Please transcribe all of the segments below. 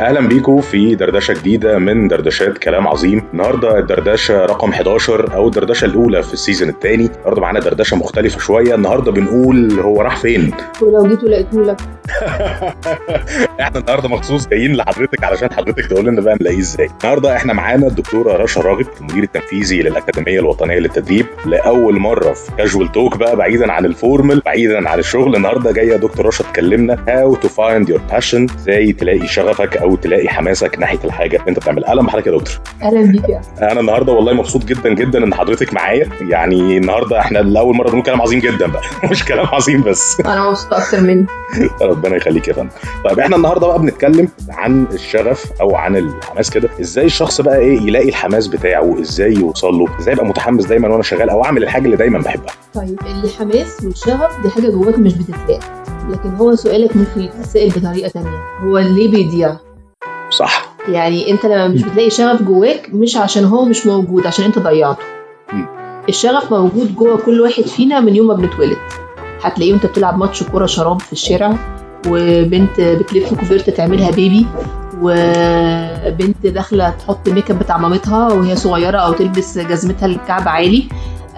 أهلا بيكم في دردشة جديدة من دردشات كلام عظيم. النهارده الدردشة رقم 11 أو الدردشة الأولى في ال season الثاني النهارده معانا دردشة مختلفة شوية. النهارده بنقول هو راح فين؟ ولو جيت ولقيته لك إحنا النهارده مخصوص جايين لحضرتك علشان حضرتك تقول لنا بقى نلاقيه إزاي. النهارده إحنا معانا الدكتورة رشا راغب المدير التنفيذي للأكاديمية الوطنية للتدريب. لأول مرة في casual talk بقى بعيدا عن ال formal بعيدا عن الشغل. النهارده جاية دكتور رشا تكلمنا how to find your passion إزاي تلاقي شغفك أو تلاقي حماسك ناحية الحاجة اللي أنت بتعملها. أهلا بحضرتك يا دكتور. أهلا بيك يا أنا النهارده والله مبسوط جدا جدا إن حضرتك معايا. يعني النهارده إحنا لأول مرة بنقول كلام عظيم جدا بقى. مش كلام عظيم بس. أنا مبسوطه أكتر منك ربنا يخليك يا فندم. طيب إحنا النهارده بقى بنتكلم عن الشغف أو عن الحماس كده. إزاي الشخص بقى إيه يلاقي الحماس بتاعه؟ إزاي يوصل له؟ إزاي ابقى متحمس دايما وأنا شغال أو أعمل الحاجة اللي دايما بحبها؟ طيب الحماس والشغف دي حاجة جواك مش بتتلاقي. لكن هو سؤالك ممكن يتسأل بطريقة تانية. هو ليه بيضيع؟ صح. يعني انت لما مش بتلاقي شغف جواك مش عشان هو مش موجود عشان انت ضيعته. الشغف موجود جوه كل واحد فينا من يوم ما بنتولد. هتلاقيه وانت بتلعب ماتش كورة شراب في الشارع وبنت بتلف كوفرتة تعملها baby وبنت داخلة تحط make up بتاع مامتها وهي صغيرة أو تلبس جزمتها الكعب عالي.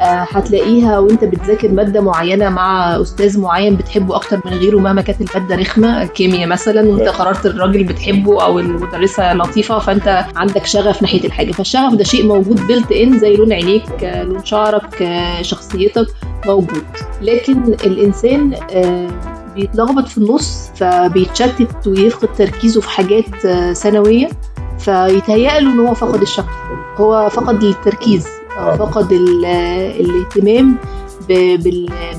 هتلاقيها وانت بتذاكر مادة معينة مع أستاذ معين بتحبه أكتر من غيره مهما كانت المادة رخمة. الكيمياء مثلا وانت قررت الراجل بتحبه أو المدرسة لطيفة فانت عندك شغف ناحية الحاجة. فالشغف ده شيء موجود built in زي لون عينيك آه، لون شعرك آه، شخصيتك موجود. لكن الإنسان آه، بيتلخبط في النص فبيتشتت ويفقد تركيزه في حاجات آه، ثانوية فيتهيأ له إن هو فقد الشغف. هو فقد التركيز. فقد ال- الاهتمام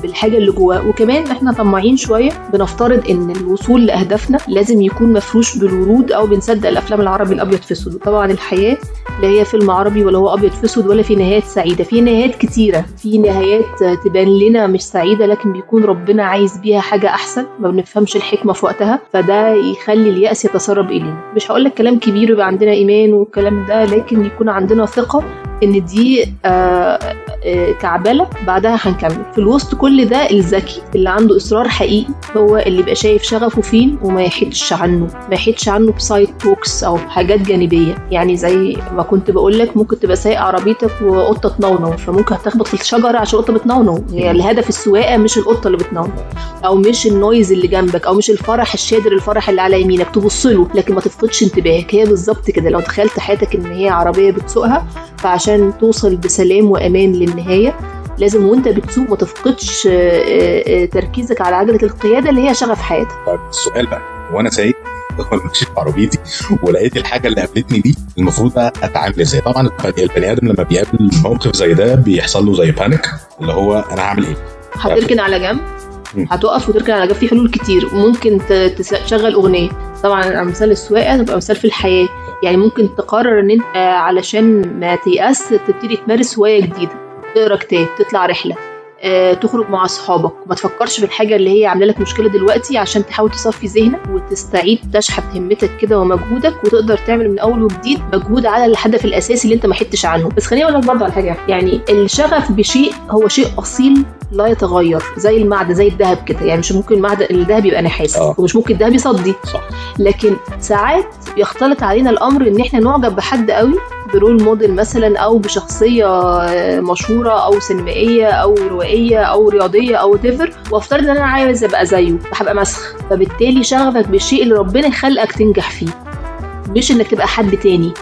بالحاجة اللي جواه. وكمان إحنا طماعين شوية بنفترض إن الوصول لأهدافنا لازم يكون مفروش بالورود أو بنصدق الأفلام العربي الأبيض في أسود. وطبعا الحياة لا هي فيلم عربي ولا هو أبيض في أسود ولا في نهايات سعيدة. في نهايات كتيرة. في نهايات تبان لنا مش سعيدة لكن بيكون ربنا عايز بيها حاجة أحسن. ما بنفهمش الحكمة في وقتها. فده يخلي اليأس يتسرب إلينا. مش هقول لك كلام كبير يبقى عندنا إيمان والكلام ده لكن يكون عندنا ثقة إن دي آه آه كعبله بعدها هنكمل. في الوسط كل ده الذكي اللي عنده إصرار حقيقي هو اللي يبقى شايف شغفه فين وما يحدش عنه. ما يحدش عنه ب side talks أو حاجات جانبية. يعني زي ما كنت بقول لك ممكن تبقى سايق عربيتك وقطة تنونو فممكن هتخبط في الشجرة عشان القطة بتنونو. هي الهدف السواقة مش القطة اللي بتنونو. أو مش ال noise اللي جنبك أو مش الفرح الشادر الفرح اللي على يمينك. تبص له لكن ما تفقدش انتباهك. هي بالظبط كده. لو تخيلت حياتك إن هي عربية بتسوقها فعشان توصل بسلام وأمان للنهاية. لازم وأنت بتسوق ما تفقدش آه، آه، آه، تركيزك على عجلة القيادة اللي هي شغف حياتك. طيب السؤال بقى وأنا سايق وأنا ماشي في عربيتي ولقيت الحاجة اللي قابلتني دي المفروض بقى أتعامل إزاي؟ طبعا البني آدم لما بيقابل موقف زي ده بيحصل له زي panic اللي هو أنا هعمل إيه؟ هتركن على جنب. هتقف وتركن على جنب في حلول كتير. ممكن تشغل أغنية. طبعا مثال السواقة تبقى مثال في الحياة. يعني ممكن تقرر إن أنت علشان ما تيأس تبتدي تمارس هواية جديدة. تقرا كتاب تطلع رحلة. آه، تخرج مع أصحابك. ما تفكرش في الحاجة اللي هي عاملة لك مشكلة دلوقتي عشان تحاول تصفي ذهنك وتستعيد تشحذ همتك كده ومجهودك وتقدر تعمل من أول وجديد مجهود على الهدف الأساسي اللي أنت ما حدتش عنه. بس خليني أقول لك برضه على حاجة. يعني الشغف بشيء هو شيء أصيل لا يتغير. زي المعدن زي الذهب كده. يعني مش ممكن المعدن الذهب يبقى نحاس آه. ومش ممكن الذهب يصدي. صح. لكن ساعات يختلط علينا الأمر إن إحنا نعجب بحد قوي برول موديل مثلا أو بشخصية آه، مشهورة أو سينمائية أو روائية أو رياضية أو تيفر وأفترض إن أنا عايز أبقى زيه فهبقى مسخ. فبالتالي شغفك بالشيء اللي ربنا خلقك تنجح فيه مش إنك تبقى حد تاني.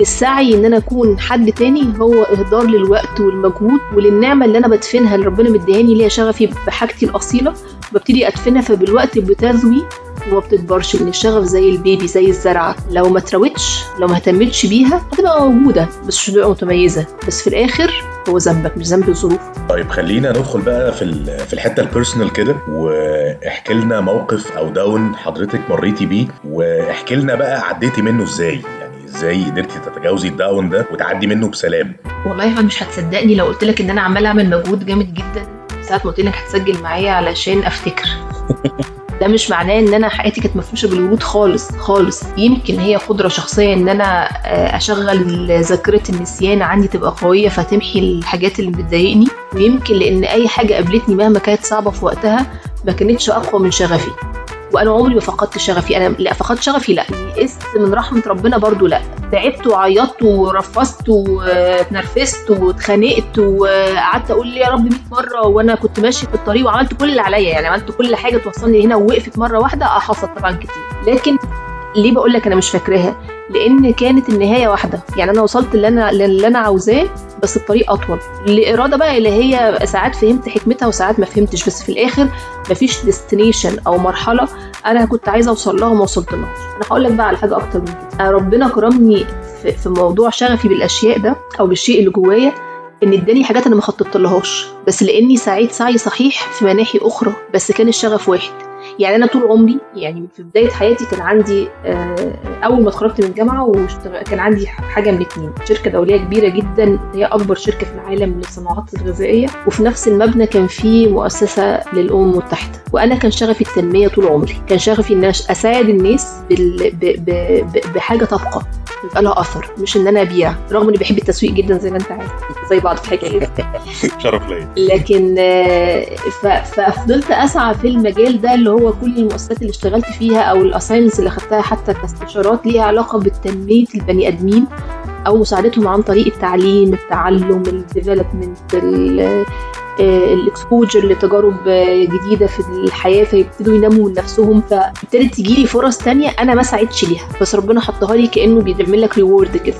السعي إن أنا أكون حد تاني هو إهدار للوقت والمجهود وللنعمة اللي أنا بدفنها اللي ربنا مديهاني اللي هي شغفي بحاجتي الأصيلة ببتدي أدفنها فبالوقت بتذوي وما بتكبرش من الشغف زي ال baby زي الزرعة. لو ما تروتش لو ما اهتمتش بيها هتبقى موجودة بس مش هتبقى متميزة. بس في الآخر هو ذنبك مش ذنب الظروف. طيب خلينا ندخل بقى في ال- في الحتة ال personal كده واحكي لنا موقف أو down حضرتك مريتي بيه واحكي لنا بقى عديتي منه إزاي؟ يعني إزاي قدرتي تتجاوزي ال down ده وتعدي منه بسلام؟ والله مش هتصدقني لو قلت لك إن أنا عمالة أعمل مجهود جامد جدا ساعة ما قلت لك هتسجل معايا علشان أفتكر. ده مش معناه إن أنا حياتي كانت مفروشه بالورود خالص خالص. يمكن هي قدرة شخصية إن أنا آه، أشغل ذاكرة النسيان عندي تبقى قوية فتمحي الحاجات اللي بتضايقني. ويمكن لأن أي حاجة قابلتني مهما كانت صعبة في وقتها ما كانتش أقوى من شغفي. وأنا عمري ما فقدت شغفي. أنا لا فقدت شغفي لا. يئست من رحمة ربنا برضو لا. تعبت وعيطت ورفضت واتنرفزت واتخانقت وقعدت أقول يا رب 100 مرة وأنا كنت ماشي في الطريق وعملت كل اللي عليا. يعني عملت كل حاجة توصلني هنا ووقفت مرة واحدة آه حصل طبعا كتير. لكن ليه بقول لك أنا مش فاكراها؟ لأن كانت النهاية واحدة. يعني أنا وصلت اللي أنا اللي أنا عاوزاه بس الطريق أطول. الاراده بقى اللي هي ساعات فهمت حكمتها وساعات ما فهمتش بس في الآخر مفيش ديستنيشن أو مرحلة أنا كنت عايزة أوصل لها وما وصلتلهاش أنا هقول لك بقى على حاجة أكتر من كده. ربنا كرمني في موضوع شغفي بالأشياء ده أو بالشيء اللي جوايا إن اداني حاجات أنا ما خططتلهاش بس لأني سعيت سعي صحيح في مناحي أخرى بس كان الشغف واحد. يعني أنا طول عمري يعني في بداية حياتي كان عندي أول ما اتخرجت من الجامعة كان عندي حاجة من اتنين شركة دولية كبيرة جدا هي أكبر شركة في العالم للصناعات الغذائية وفي نفس المبنى كان في مؤسسة للامم المتحده وأنا كان شغفي التنمية طول عمري كان شغفي إن أساعد الناس بال... ب... ب... ب... بحاجة تبقى يبقى لها أثر مش إن أنا أبيع رغم إني بحب التسويق جدا زي ما أنت عارف زي بعض في حاجة شرف ليا. لكن ف... ففضلت أسعى في المجال ده اللي هو كل المؤسسات اللي اشتغلت فيها أو ال assignments اللي خدتها حتى كاستشارات ليها علاقة بتنميه البني آدمين أو مساعدتهم عن طريق التعليم التعلم ال development ال exposure لتجارب جديدة في الحياة فيبتدوا ينموا من نفسهم فابتدت تجي لي فرص تانية أنا ما سعيتش ليها بس ربنا حطها لي كأنه بيعمل لك reward كده.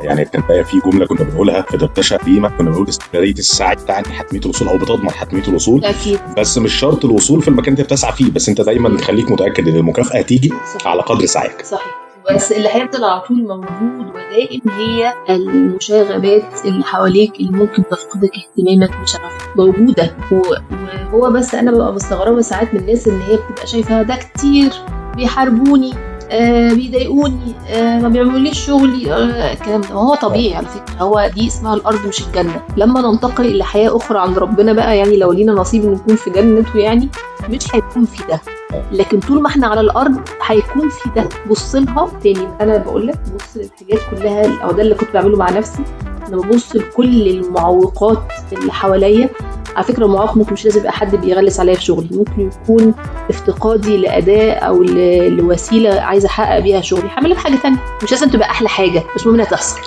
يعني كان في جملة كنا بنقولها في دردشه قديمه كنا بنقول استمرارية السعي تعني حتمية الوصول أو بتضمن حتمية الوصول أكيد. بس مش شرط الوصول في المكان اللي انت بتسعى فيه بس انت دايما خليك متأكد إن المكافأة هتيجي. على قدر سعيك. صحيح. بس اللي هيفضل على طول موجود ودائم هي المشاغبات اللي حواليك اللي ممكن تفقدك اهتمامك وشغفك. موجودة. وهو بس أنا ببقى مستغربة ساعات من الناس إن هي بتبقى شايفة ده كتير بيحاربوني آه بيضايقوني آه ما بيعملوليش شغلي آه الكلام ده. هو طبيعي على فكرة. هو دي اسمها الأرض مش الجنة. لما ننتقل إلى حياة أخرى عند ربنا بقى يعني لو لينا نصيب نكون في جنته يعني مش هيكون في ده. لكن طول ما إحنا على الأرض هيكون في ده. بص لها تاني. أنا بقول لك بص للحاجات كلها أو ده اللي كنت بعمله مع نفسي. أنا ببص لكل المعوقات اللي حواليا. على فكرة المعوق ممكن مش لازم يبقى حد بيغلس عليا في شغلي. ممكن يكون افتقادي لأداة أو لوسيلة عايزة أحقق بيها شغلي. هعملها بحاجه ثانية مش لازم تبقى أحلى حاجة بس المهم إنها تحصل.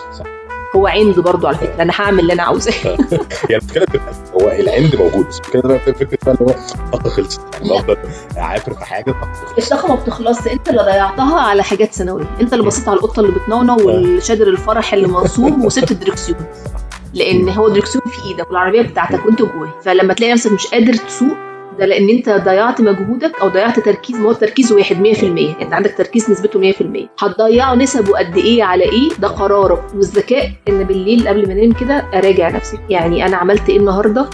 هو عنده برضه على فكرة أنا هعمل اللي أنا عاوزاه. يعني المشكلة بتبقى هو العند موجود بس المشكلة بقى فكرة بقى اللي هو الطاقه خلصت. يعني بفضل عافر في حاجة. الطاقة ما بتخلصش أنت اللي ضيعتها على حاجات ثانوية. أنت اللي بصيت على القطة اللي بتنونو والشادر الفرح اللي منصوب وسبت الدركسيون لأن هو دركسيون في إيدك والعربية بتاعتك وأنت جواه فلما تلاقي نفسك مش قادر تسوق ده لأن أنت ضيعت مجهودك أو ضيعت تركيز ما هو التركيز واحد 100% انت عندك تركيز نسبته 100% هتضيعه نسبه قد إيه على إيه؟ ده قرارك والذكاء إن بالليل قبل ما أنام كده أراجع نفسي. يعني أنا عملت إيه النهارده؟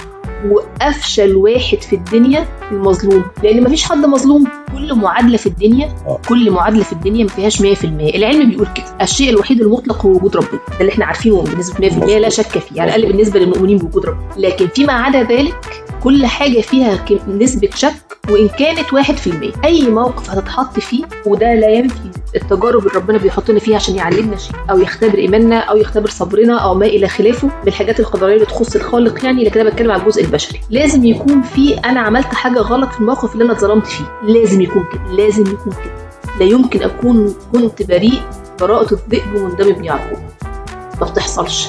وأفشل واحد في الدنيا المظلوم. لأن مفيش حد مظلوم. كل معادلة في الدنيا آه. كل معادلة في الدنيا ما فيهاش 100% العلم بيقول كده. الشيء الوحيد المطلق هو وجود ربنا. ده اللي إحنا عارفينه بنسبة 100% لا شك فيه. على الاقل بالنسبة للمؤمنين بوجود ربنا. لكن فيما عدا ذلك كل حاجة فيها نسبة شك وإن كانت 1% أي موقف هتتحط فيه وده لا ينفي التجارب اللي ربنا بيحطنا فيها عشان يعلمنا شيء أو يختبر إيماننا أو يختبر صبرنا أو ما إلى خلافه من الحاجات القدرية اللي تخص الخالق يعني لكن أنا بتكلم على الجزء البشري. لازم يكون في أنا عملت حاجة غلط في الموقف اللي أنا اتظلمت فيه. لازم يكون كده لازم يكون كده. لا يمكن أكون كنت بريء براءة الذئب ومندم بن يعقوب ما بتحصلش.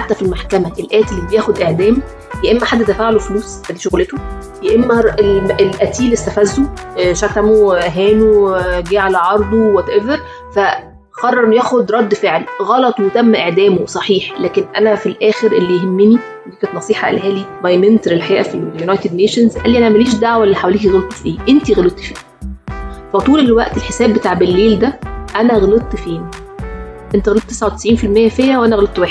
حتى في المحكمة. القاتل اللي بياخد إعدام يا إما حد دفع له فلوس دي شغلته يا إما ال- القتيل استفزه آه، شتمه هانه آه، جه على عرضه whatever فقرر إنه ياخد رد فعل غلط وتم إعدامه. صحيح لكن أنا في الآخر اللي يهمني دي كانت نصيحة قالها لي my mentor الحقيقة في ال United Nations قال لي أنا ماليش دعوة اللي حواليكي غلطوا في إيه انت غلطتي فين فطول الوقت الحساب بتاع بالليل ده أنا غلطت فين؟ انت غلطت 99% فيا وأنا غلطت 1%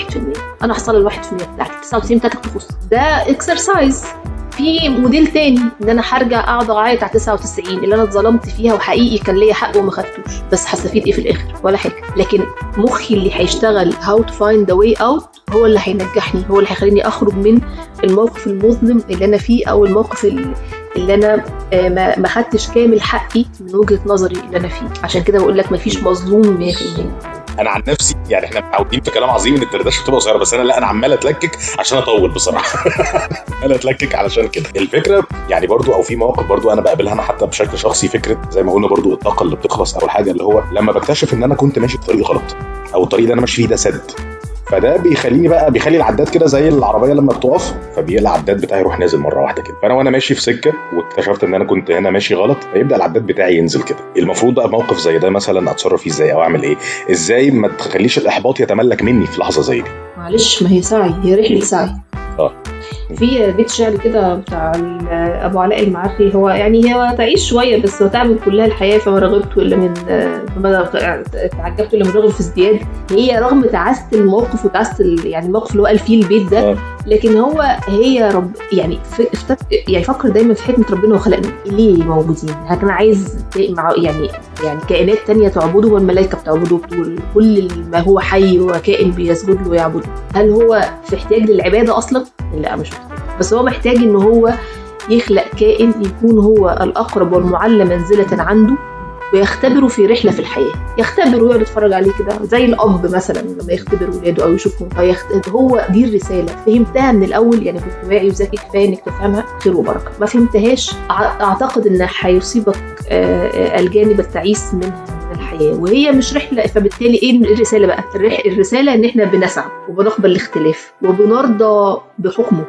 أنا هحصل ال 1% بتاعتي 99 بتاعتك تخص ده exercise في module تاني ان أنا هرجع اقعد اعيط على 99 اللي أنا اتظلمت فيها وحقيقي كان ليا حق وما خدتوش. بس هستفيد إيه في الآخر؟ ولا حاجة. لكن مخي اللي هيشتغل how to find the way out هو اللي هينجحني هو اللي هيخليني اخرج من الموقف المظلم اللي أنا فيه أو الموقف اللي اللي أنا آه، ما خدتش كامل حقي من وجهة نظري اللي أنا فيه. عشان كده بقول لك مفيش مظلوم 100% أنا عن نفسي يعني إحنا متعودين في كلام عظيم ان الدردشه بتبقى قصيره بس أنا لا أنا عمال اتلكك عشان اطول بصراحه. عمال اتلكك علشان كده. الفكرة يعني برضو أو في مواقف برضو أنا بقابلها أنا حتى بشكل شخصي فكره زي ما قلنا برضو الطاقه اللي بتخلص اول حاجة اللي هو لما بكتشف ان أنا كنت ماشي في طريق غلط أو الطريق اللي أنا ماشي فيه ده سد. فده بيخليني بقى بيخلي العداد كده زي العربية لما بتقف فبيلاقي العداد بتاعي يروح نازل مرة واحدة كده. فأنا وأنا ماشي في سكة واكتشفت إن أنا كنت هنا ماشي غلط فيبدأ العداد بتاعي ينزل كده. المفروض بقى موقف زي ده مثلا أتصرف فيه إزاي أو أعمل إيه؟ إزاي ما تخليش الإحباط يتملك مني في لحظة زي دي؟ معلش ما هي سعي هي رحلة سعي. آه. في بيت شعر كده بتاع أبو علاء المعري هو يعني هو تعيش شوية بس تعب كلها الحياة فما رغبت إلا من تعجبت إلا من رغب في ازدياد. هي رغم تعاسه الموقف وتعاسه يعني الموقف اللي هو قال فيه البيت ده آه. لكن هو هي رب يعني يعني فكر دايما في حكمة ربنا وخلقنا. ليه موجودين؟ كان عايز مع يعني يعني كائنات تانية تعبده والملائكة بتعبده كل ما هو حي وكائن بيسجد له ويعبده. هل هو في احتياج للعبادة أصلا؟ لا مش محتاج بس هو محتاج إن هو يخلق كائن يكون هو الأقرب والمعلى منزلة عنده. ويختبره في رحلة في الحياة. يختبر ويقعد يتفرج عليه كده زي الأب مثلا لما يختبر ولاده أو يشوفهم. فيخت... هو دي الرسالة. فهمتها من الأول يعني كنت واعي وذكي كفاية إنك تفهمها. خير وبركة. ما فهمتهاش أعتقد إن هيصيبك الجانب التعيس منها. من الحياة وهي مش رحلة فبالتالي إيه الرسالة بقى الرسالة إن إحنا بنسعى وبنقبل الاختلاف وبنرضى بحكمه.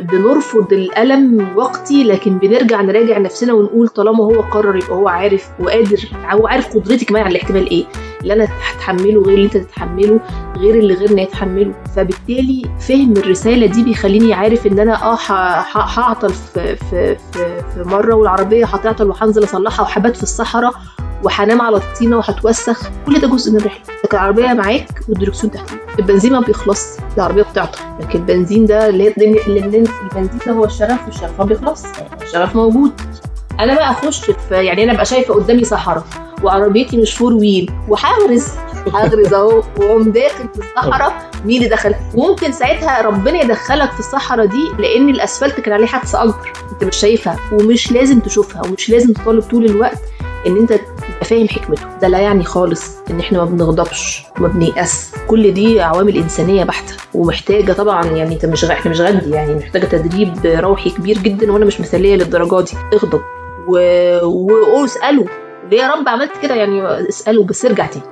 بنرفض الألم وقتي لكن بنرجع نراجع نفسنا ونقول طالما هو قرر يبقى هو عارف وقادر هو عارف قدرتي كمان على الاحتمال إيه اللي أنا هتحمله غير اللي أنت تتحمله غير اللي غيرنا يتحمله فبالتالي فهم الرسالة دي بيخليني عارف إن أنا آه هعطل في, في, في, في مرة والعربية هتعطل وهنزل أصلحها وهبات في الصحراء وهنام على الطينة وهتوسخ. كل ده جزء من الرحله لكن العربية معاك والدركسيون تحتيك البنزين ما بيخلص. العربية بتعطل. لكن البنزين ده اللي البنزين ده هو الشغف والشغف ما بيخلص. الشغف موجود. أنا بقى أخش في يعني أنا أبقى شايفة قدامي صحراء وعربيتي مش فور ويل. وهغرز هغرز أهو. وأقوم داخل في الصحراء. مين اللي دخل. وممكن ساعتها ربنا يدخلك في الصحراء دي لأن الأسفلت كان عليه حادثة أكبر. أنت مش شايفها. ومش لازم تشوفها. ومش لازم تطالب طول الوقت إن أنت تبقى فاهم حكمته. ده لا يعني خالص إن إحنا ما بنغضبش وما بنيأس. كل دي عوامل إنسانية بحتة ومحتاجة طبعا يعني إنت مش إحنا مش غندي يعني محتاجة تدريب روحي كبير جدا وأنا مش مثالية للدرجة دي. اغضب و... واساله ليه يا رب عملت كده؟ يعني اساله بس ارجع تاني.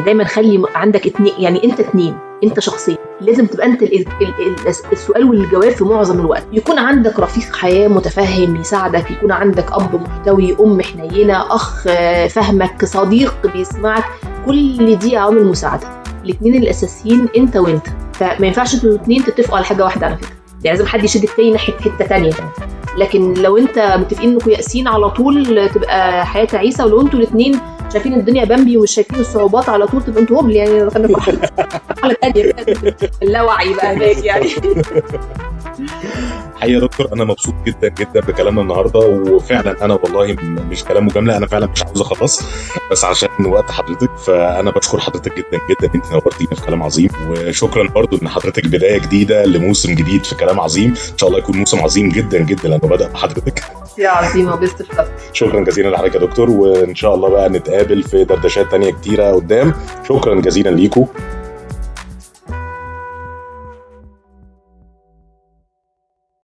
دايما خلي عندك اتنين يعني أنت اتنين أنت شخصيا لازم تبقى أنت ال ال ال السؤال والجواب في معظم الوقت. يكون عندك رفيق حياة متفهم يساعدك يكون عندك أب محتوي أم حنينة أخ فهمك صديق بيسمعك كل دي عوامل مساعدة. الاثنين الأساسيين أنت وأنت. فما ينفعش أنتوا الاثنين تتفقوا على حاجة واحدة على فكرة. يعني لازم حد يشد التاني ناحية حتة تانية. لكن لو أنت متفقين إنكم يائسين على طول تبقى حياة تعيسه ولو أنتوا الاثنين شايفين الدنيا بامبي ومش شايفين الصعوبات على طول تبقى أنتوا هبل يعني. دخلنا في ثانية اللاوعي بقى هناك يعني. حقيقة يا دكتور أنا مبسوط جدا جدا بكلامنا النهارده وفعلا أنا والله مش كلام مجاملة أنا فعلا مش عاوز أخلص بس عشان وقت حضرتك فأنا بشكر حضرتك جدا جدا أنت نورتينا في كلام عظيم وشكرا برضو إن حضرتك بداية جديدة لموسم جديد في كلام عظيم إن شاء الله يكون موسم عظيم جدا جدا لأنه بدأ بحضرتك. يا عظيمه بيست الفضل شكرا جزيلا لحضرتك يا دكتور وإن شاء الله بقى نتقابل في دردشات تانية كتيرة قدام. شكرا جزيلا ليكم